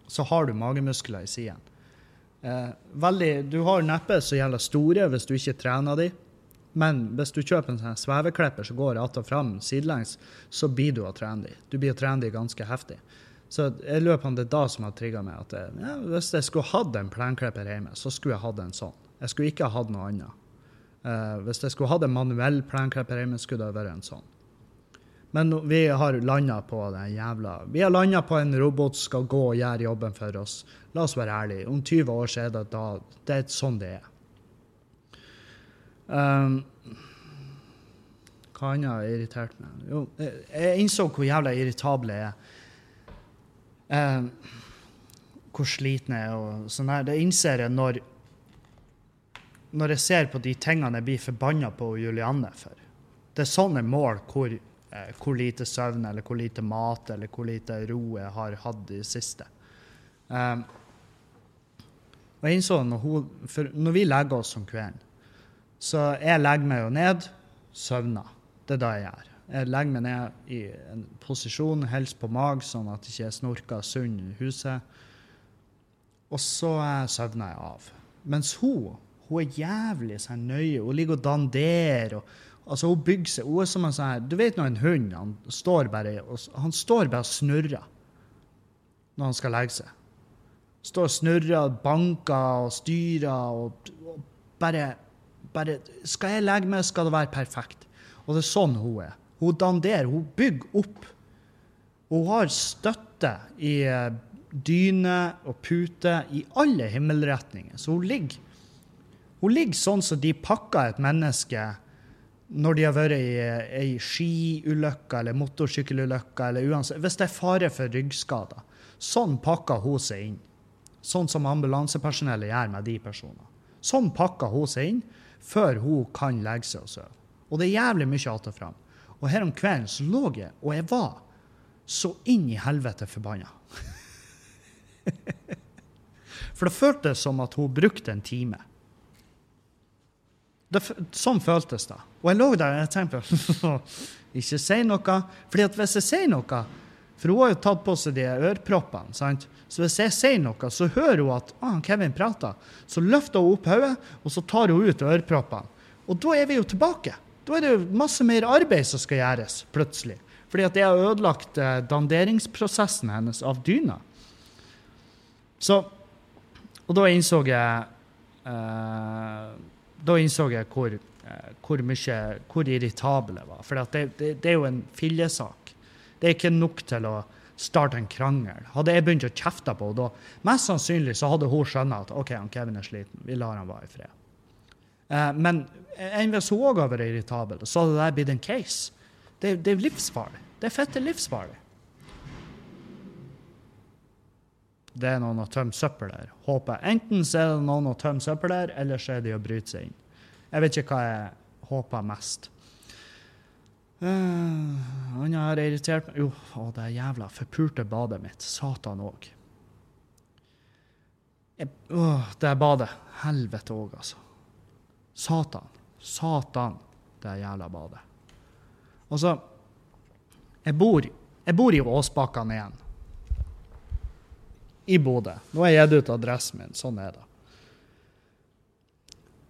så har du magemuskler i sidene. Eh, veldig, du har neppe så jævla store hvis du ikke trener de. Men hvis du kjøper en sånn sveveklipper som går att og fram sidelengs, så blir du å trene de. Du blir å trene de ganske heftig. Så jeg lurer på om det er da som har trigga meg. at jeg, ja, Hvis jeg skulle hatt en plenklipper hjemme, så skulle jeg hatt en sånn. Jeg skulle ikke hatt noe annet. Uh, hvis jeg skulle hatt en manuell plenklipper hjemme, skulle det vært en sånn. Men vi har landa på den jævla Vi har landa på en robot skal gå og gjøre jobben for oss. La oss være ærlige. Om 20 år så er det da Det er sånn det er. Um, hva annet har irritert meg? Jo, jeg innså hvor jævla irritabel jeg er. Um, hvor sliten jeg er og sånn her. Det innser jeg når når jeg ser på de tingene jeg blir forbanna på Julianne for. Det er sånne mål hvor hvor lite søvn eller hvor lite mat eller hvor lite ro jeg har hatt i det siste. Um, og jeg innså når, hun, når vi legger oss om kvelden, så jeg legger meg jo ned, søvner. Det er det jeg gjør. Jeg legger meg ned i en posisjon, helst på mag, sånn at jeg ikke snorker sund i huset. Og så eh, søvner jeg av. Mens hun hun er jævlig sånn nøye. Hun ligger og danderer. og Altså, hun bygger seg. Hun er som en sånn Du vet når en hund han står bare og, han står bare og snurrer når han skal legge seg. Står og snurrer, banker og styrer og, og bare, bare Skal jeg legge meg, skal det være perfekt. Og det er sånn hun er. Hun danderer. Hun bygger opp. Hun har støtte i eh, dyne og pute i alle himmelretninger. Så hun ligger, hun ligger sånn som de pakker et menneske når de har vært i ei skiulykke eller motorsykkelulykke, eller uansett, hvis det er fare for ryggskader. Sånn pakker hun seg inn. Sånn som ambulansepersonellet gjør med de personene. Sånn pakker hun seg inn før hun kan legge seg og sove. Og det er jævlig mye att og fram. Og her om kvelden så lå jeg, og jeg var så inn i helvete forbanna. For det føltes som at hun brukte en time. Det, sånn føltes det. Og jeg lå der og tenkte Ikke si noe. fordi at hvis jeg sier noe For hun har jo tatt på seg de øreproppene. sant? Så hvis jeg sier noe, så hører hun at ah, Kevin prater. Så løfter hun opp hodet, og så tar hun ut øreproppene. Og da er vi jo tilbake. Da er det jo masse mer arbeid som skal gjøres, plutselig. Fordi at jeg har ødelagt eh, danderingsprosessen hennes av dyna. Så Og da innså jeg eh, Da innså jeg hvor, eh, hvor mye Hvor irritabel jeg var. For det, det, det, er jo en fillesak. Det er ikke nok til å starte en krangel. Hadde jeg begynt å kjefte på henne da, mest sannsynlig så hadde hun skjønt at OK, han Kevin er sliten, vi lar han være i fred. Eh, men enn hvis hun òg har vært irritabel, så hadde det blitt en case. Det, det er livsfarlig. Det er fette livsfarlig. Det er noen å tømme søppel der, håper jeg. Enten så er det noen å tømme søppel der, eller så er de å bryte seg inn. Jeg vet ikke hva jeg håper mest. Uh, han har irritert meg Jo, å, det jævla forpulte badet mitt. Satan òg. Det badet. Helvete òg, altså. Satan. Satan, det jævla badet. Altså Jeg bor, jeg bor i Åsbakkene igjen. I Bodø. Nå har jeg gitt ut adressen min. Sånn er det.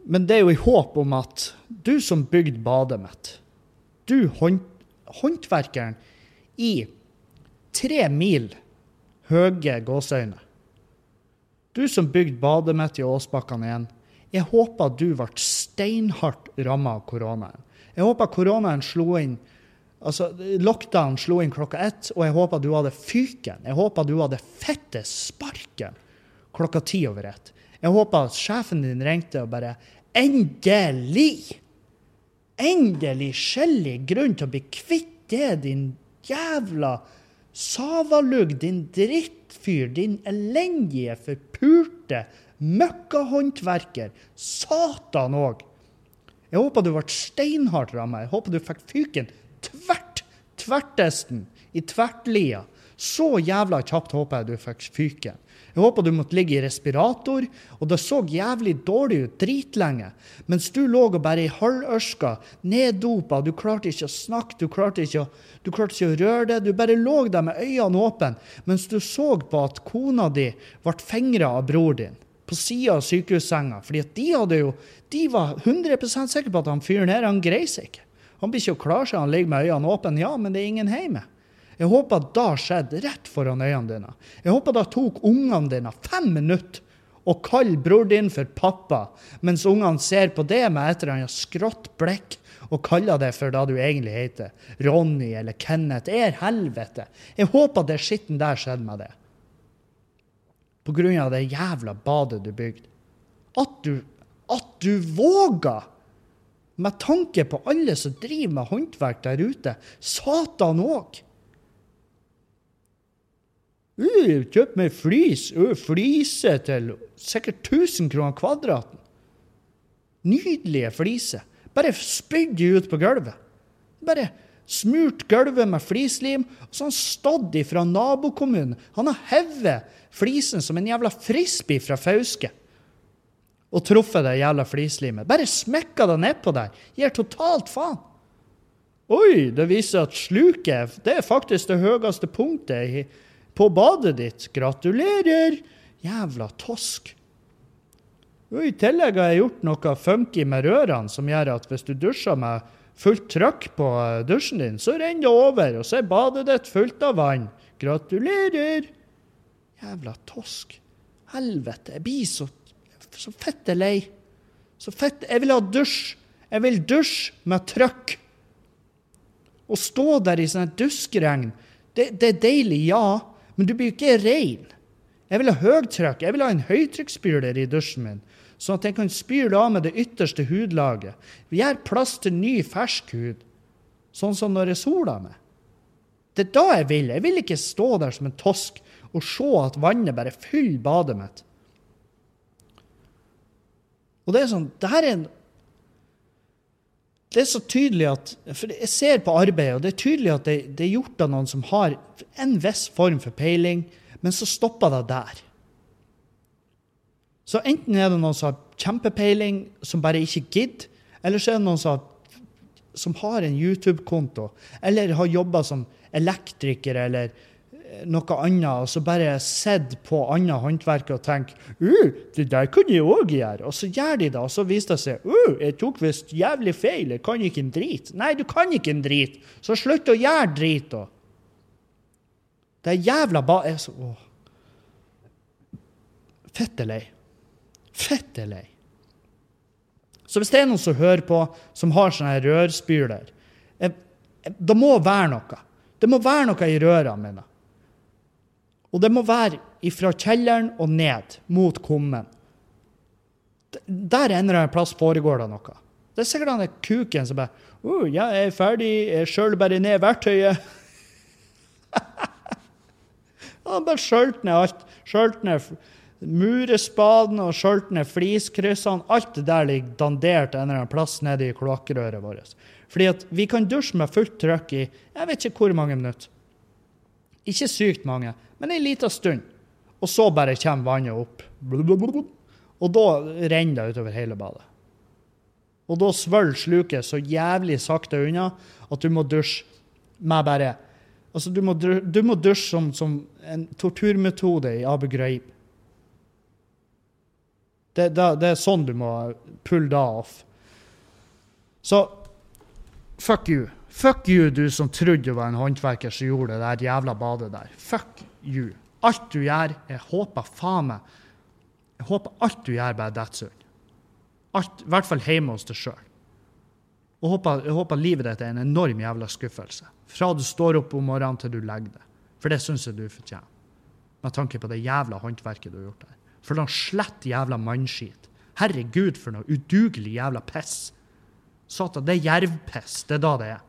Men det er jo i håp om at du som bygde badet mitt, du hånd, håndverkeren i tre mil høye gåseøyne Du som bygde badet mitt i Åsbakken igjen, jeg håper du ble steinhardt ramma av koronaen. Jeg håper koronaen slo inn altså Lockdown slo inn klokka ett, og jeg håper du hadde fyken. Jeg håper du hadde fette sparken klokka ti over ett. Jeg håper at sjefen din ringte og bare Endelig! Endelig skjellig grunn til å bli kvitt det, din jævla savalugg, din drittfyr, din elendige, forpulte Møkkahåndverker. Satan òg. Jeg håper du ble steinhardt ramma. Jeg håper du fikk fyken tvert, tvertesten, i tvertlia. Så jævla kjapt håper jeg du fikk fyken. Jeg håper du måtte ligge i respirator, og det så jævlig dårlig ut dritlenge. Mens du lå og bare i halvørska, neddopa, du klarte ikke å snakke, du klarte ikke å, klarte ikke å røre deg. Du bare lå der med øynene åpne mens du så på at kona di ble fingra av bror din på sida av sykehussenga. fordi de hadde jo, de var 100% sikre på at han fyren her han greier seg ikke. Han blir ikke å klare seg, han ligger med øynene åpne. Ja, men det er ingen hjemme. Jeg håper at det skjedde rett foran øynene dine. Jeg håper det tok ungene dine fem minutter å kalle bror din for pappa, mens ungene ser på det med et eller annet skrått blikk og kaller det for det du egentlig heter. Ronny eller Kenneth. Er helvete. Jeg håper det skitten der skjedde med det På grunn av det jævla badet du bygde. At du, at du våga! Med tanke på alle som driver med håndverk der ute. Satan òg! Uh, Kjøp meg flis. Uh, flise til sikkert 1000 kroner kvadraten. Nydelige fliser. Bare spydd de ut på gulvet. Bare Smurt gulvet med flislim. Og så har han stått ifra nabokommunen. Han har hevet flisen som en jævla frisbee fra Fauske. Og truffet det jævla flislimet. Bare smekka det nedpå der. Gir totalt faen. Oi, det viser at sluket det er faktisk det høyeste punktet på badet ditt. Gratulerer! Jævla tosk. Og I tillegg har jeg gjort noe funky med rørene som gjør at hvis du dusjer med fullt trykk på eh, dusjen din, så renner det over, og så er badet ditt fullt av vann. Gratulerer! Jævla tosk. Helvete. Jeg blir så, så fette lei. Så fett. Jeg vil ha dusj. Jeg vil dusje med trøkk. Å stå der i sånn duskregn, det, det, er deilig, ja, men du blir ikke rein. Jeg vil ha høytrykk. Jeg vil ha en høytrykksspyler i dusjen min sånn at jeg kan spyle av med det ytterste hudlaget. Vi gir plass til ny, fersk hud, sånn som når jeg soler meg. Det er da jeg vil. Jeg vil ikke stå der som en tosk og se at vannet bare fyller badet mitt. Og det er sånn Det her er en Det er så tydelig at For jeg ser på arbeidet, og det er tydelig at det, det er gjort av noen som har en viss form for peiling, men så stopper det der. Så enten er det noen som har kjempepeiling, som bare ikke gidder, eller så er det noen som, som har en YouTube-konto, eller har jobba som elektriker eller noe annet, og så bare sett på annet håndverk og tenkt uh, det der kunne jeg òg gjøre. Og så gjør de det, og så viser det seg uh, jeg tok visst jævlig feil, jeg kan ikke en drit. Nei, du kan ikke en drit, så slutt å gjøre drit, da. Det er jævla ba... Jeg så, åh. Fette lei. Fette. Så hvis det er noen som hører på, som har sånne rørspyler eh, eh, Det må være noe. Det må være noe i rørene mine. Og det må være fra kjelleren og ned mot kummen. Der en eller annen plass foregår det noe. Det er sikkert han kuken som bare oh, 'Jeg er ferdig. Jeg skjøler bare ned verktøyet.' han bare skjølte ned alt. Skjølte ned Murespaden og skjøltene, fliskryssene, alt det der ligger dandert en eller annen plass nede i kloakkrøret vårt. Fordi at vi kan dusje med fullt trykk i jeg vet ikke hvor mange minutter. Ikke sykt mange, men en liten stund. Og så bare kommer vannet opp. Og da renner det utover hele badet. Og da svølger sluket så jævlig sakte unna at du må dusje med bare Altså, du må, du må dusje som, som en torturmetode i Abu Ghraib. Det, det, det, er sånn du må pulle da off. Så fuck you. Fuck you, du som trodde du var en håndverker som gjorde det der jævla badet der. Fuck you. Alt du gjør, jeg håper faen meg Jeg håper alt du gjør, bare detter ut. I hvert fall hjemme hos deg sjøl. Og håper, jeg håper livet ditt er en enorm jævla skuffelse. Fra du står opp om morgenen til du legger deg. For det syns jeg du fortjener. Med tanke på det jævla håndverket du har gjort der. For noe slett jævla mannskit. Herregud, for noe udugelig jævla piss. Satan, det er jervpiss. Det er da det er.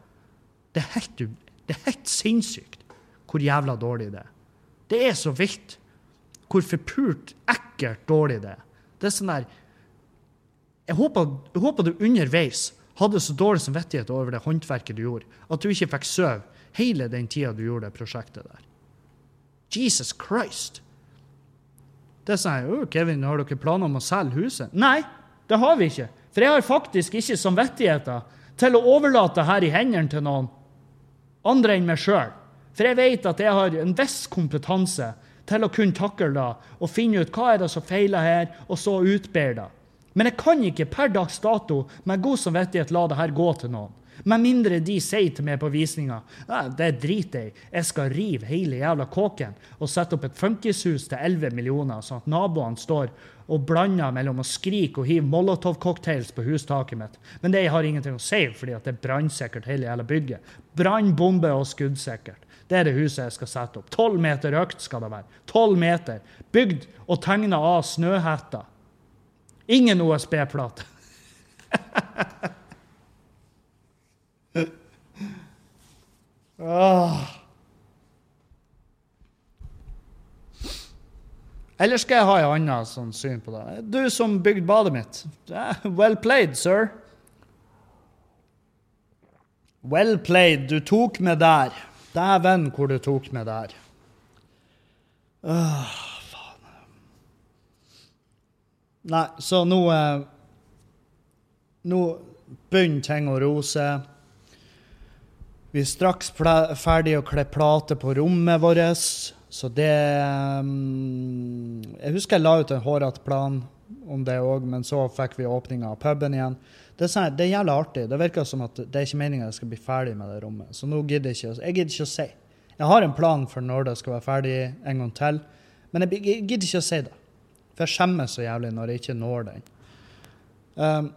Det er helt, det er helt sinnssykt hvor jævla dårlig det er. Det er så vilt hvor forpult, ekkelt dårlig det er. Det er sånn der jeg håper, jeg håper, du underveis hadde så dårlig samvittighet over det håndverket du gjorde, at du ikke fikk sove hele den tida du gjorde det prosjektet der. Jesus Christ! Det sa jeg. Oh, Kevin, har dere planer om å selge huset? Nei, det har vi ikke. For jeg har faktisk ikke samvittigheter til å overlate her i hendene til noen andre enn meg sjøl. For jeg vet at jeg har en viss kompetanse til å kunne takle det og finne ut hva er det som feiler her, og så utbedre det. Men jeg kan ikke per dags dato med god samvittighet la det her gå til noen. Med mindre de sier til meg på visninga det driter jeg jeg skal rive hele jævla kåken og sette opp et funkishus til 11 millioner, sånn at naboene står og blander mellom å skrike og hive Molotov-cocktails på hustaket mitt. Men det har ingenting å si, fordi det er brannsikkert hele jævla bygget. Brann, bombe og skuddsikkert. Det er det huset jeg skal sette opp. Tolv meter økt skal det være. Tolv meter. Bygd og tegna av snøhetta. Ingen OSB-plate. Eller skal jeg ha et annet sånn syn på det? Du som bygde badet mitt. Well played, sir. Well played. Du tok meg der. Dæven, hvor du tok meg der. Åh, faen. Nei, så nå eh, Nå begynner ting å roe seg. Vi er straks ferdig å kle plate på rommet vårt, så det um, Jeg husker jeg la ut en hårete plan om det òg, men så fikk vi åpninga av puben igjen. Det er, sånn, det er jævlig artig. Det virker som at det er ikke meninga jeg skal bli ferdig med det rommet. Så nå gidder jeg ikke, jeg gidder ikke å si. Jeg har en plan for når det skal være ferdig en gang til, men jeg gidder ikke å si det. For jeg skjemmes så jævlig når jeg ikke når den. Um,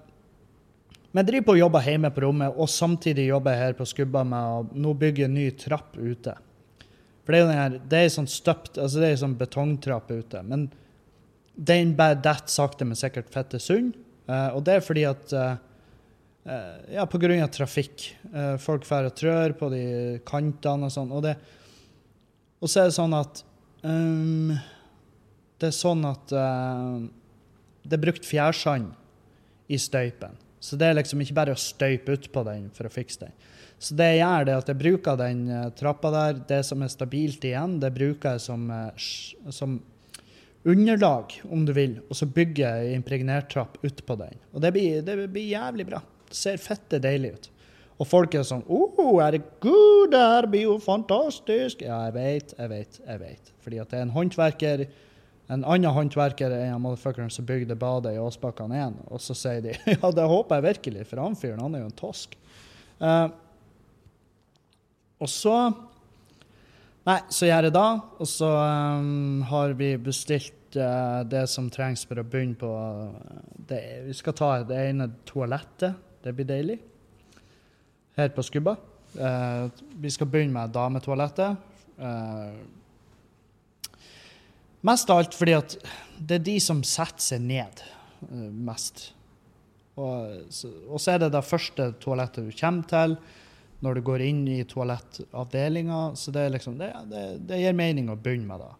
men jeg driver på og jobber hjemme på rommet, og samtidig jobber jeg her på Skubba med å nå bygge en ny trapp ute. For det er jo den her, det er sånn støpt, altså det er sånn betongtrapp ute. Men den bare detter sakte, men sikkert fette sund. Uh, og det er fordi at uh, uh, Ja, på grunn av trafikk. Folk drar og trør på de kantene og sånn. Og, og så er det sånn at um, Det er sånn at det er brukt fjærsand i støypen. Så det er liksom ikke bare å støype utpå den for å fikse den. Så det jeg gjør, det er at jeg bruker den eh, trappa der, det som er stabilt igjen, det bruker jeg som, eh, som underlag, om du vil, og så bygger jeg impregnert-trapp utpå den. Og det blir, det blir jævlig bra. Det ser fette deilig ut. Og folk er sånn oh, herregud, det her blir jo fantastisk. Ja, jeg vet, jeg vet, jeg vet. Fordi at det er en håndverker en annen håndverker er en motherfuckeren som bygde badet i Åsbakkan 1, og så sier de ja, det håper jeg virkelig, for han fyren han er jo en tosk. Uh, og så Nei, så gjør jeg det, og så um, har vi bestilt uh, det som trengs for å begynne på det, Vi skal ta det ene toalettet. Det blir deilig. Her på Skubba. Uh, vi skal begynne med dametoalettet. Eh, Mest av alt fordi at det er de som setter seg ned eh, mest. Og så, og så er det det første toalettet du kommer til når du går inn i toalettavdelinga. Så det, er liksom, det, det, det gir mening å begynne med det.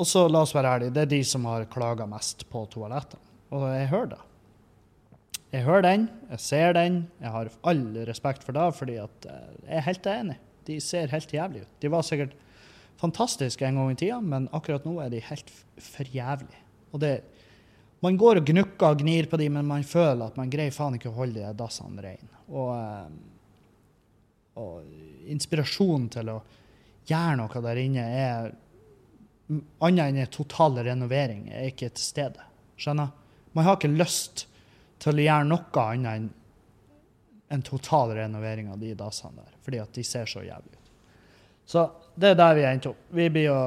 Og så la oss være ærlige, det er de som har klaga mest på toalettene. Og jeg hører det. Jeg hører den, jeg ser den. Jeg har all respekt for det, fordi at eh, jeg er helt enig. De ser helt jævlig ut. De var sikkert fantastiske en gang i tida, men akkurat nå er de helt forjævlig. for jævlig. Og det, man går og gnukker og gnir på dem, men man føler at man greier faen ikke å holde de dassene rene. Og, eh, og inspirasjonen til å gjøre noe der inne er annet enn en total renovering er ikke til stede. Skjønner? Man har ikke lyst til å gjøre noe annet enn en total renovering av de dassene der, fordi at de ser så jævlig ut. Så det er der vi endte opp. Vi blir å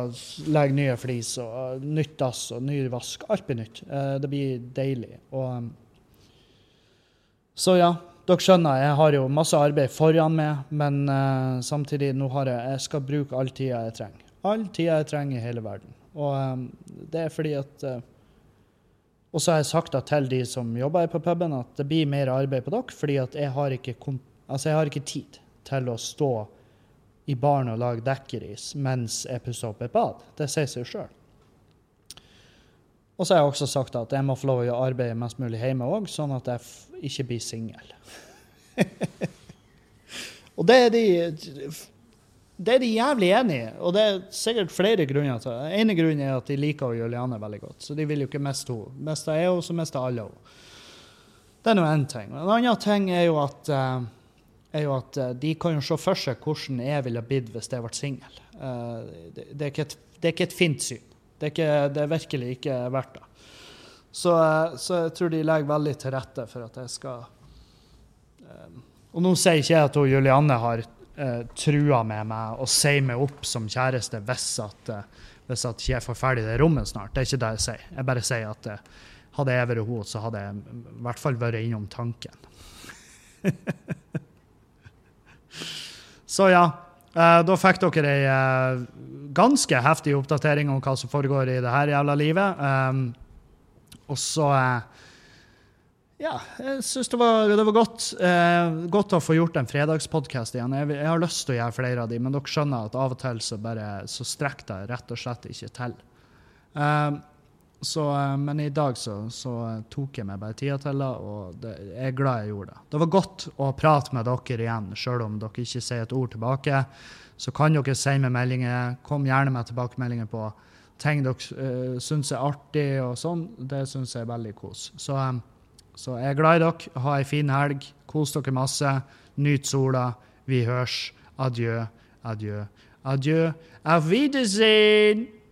legge nye flis og uh, nytt dass og ny vask. Alt blir nytt. Eh, det blir deilig. Og, um, så ja, dere skjønner, jeg har jo masse arbeid foran meg, men eh, samtidig nå har jeg, jeg skal bruke all tida jeg trenger. All tida jeg trenger i hele verden. Og um, det er fordi at eh, Og så har jeg sagt til de som jobber på puben, at det blir mer arbeid på dere, fordi at jeg har ikke, altså jeg har ikke tid til å stå i baren og lage dekkeris mens jeg pusser opp et bad. Det sier seg sjøl. Og så har jeg også sagt at jeg må få lov å arbeide mest mulig hjemme òg, sånn at jeg ikke blir singel. og det er de det er de jævlig enig i, og det er sikkert flere grunner til det. Ene grunnen er at de liker Juliane veldig godt, så de vil jo ikke miste henne. Mister jeg henne, så mister alle henne. Det er nå én ting. En annen ting er jo at, eh, er jo at eh, de kan jo se for seg hvordan jeg ville blitt hvis jeg ble singel. Eh, det, det, det er ikke et fint syn. Det er, ikke, det er virkelig ikke verdt det. Så, eh, så jeg tror de legger veldig til rette for at jeg skal Og nå sier ikke jeg at hun Julianne har trua med meg og sier meg opp som kjæreste hvis at, hvis at ikke jeg får ferdig det rommet snart. Det er ikke det jeg sier. Jeg bare sier at hadde jeg vært henne, så hadde jeg i hvert fall vært innom tanken. så ja. eh, da fikk dere ei eh, ganske heftig oppdatering om hva som foregår i det her jævla livet. Um, og så eh, Ja, jeg syns det, det var godt. Eh, godt å få gjort en fredagspodkast igjen. Jeg, jeg har lyst til å gjøre flere av de, men dere skjønner at av og til så bare så strekker det rett og slett ikke til. Eh, Så, eh, men i dag så, så tok jeg meg bare tida til det, og det, jeg er glad jeg gjorde det. Det var godt å prate med dere igjen, sjøl om dere ikke sier et ord tilbake. Så kan dere sende meg meldinger. Kom gjerne med tilbakemeldinger på ting dere uh, syns er artig og sånn. Det syns jeg er veldig kos. Så, um, så jeg er glad i dere. Ha ei en fin helg. Kos dere masse. Nyt sola. Vi hørs. Adjø, adjø, adjø. Auf Wiedersehen!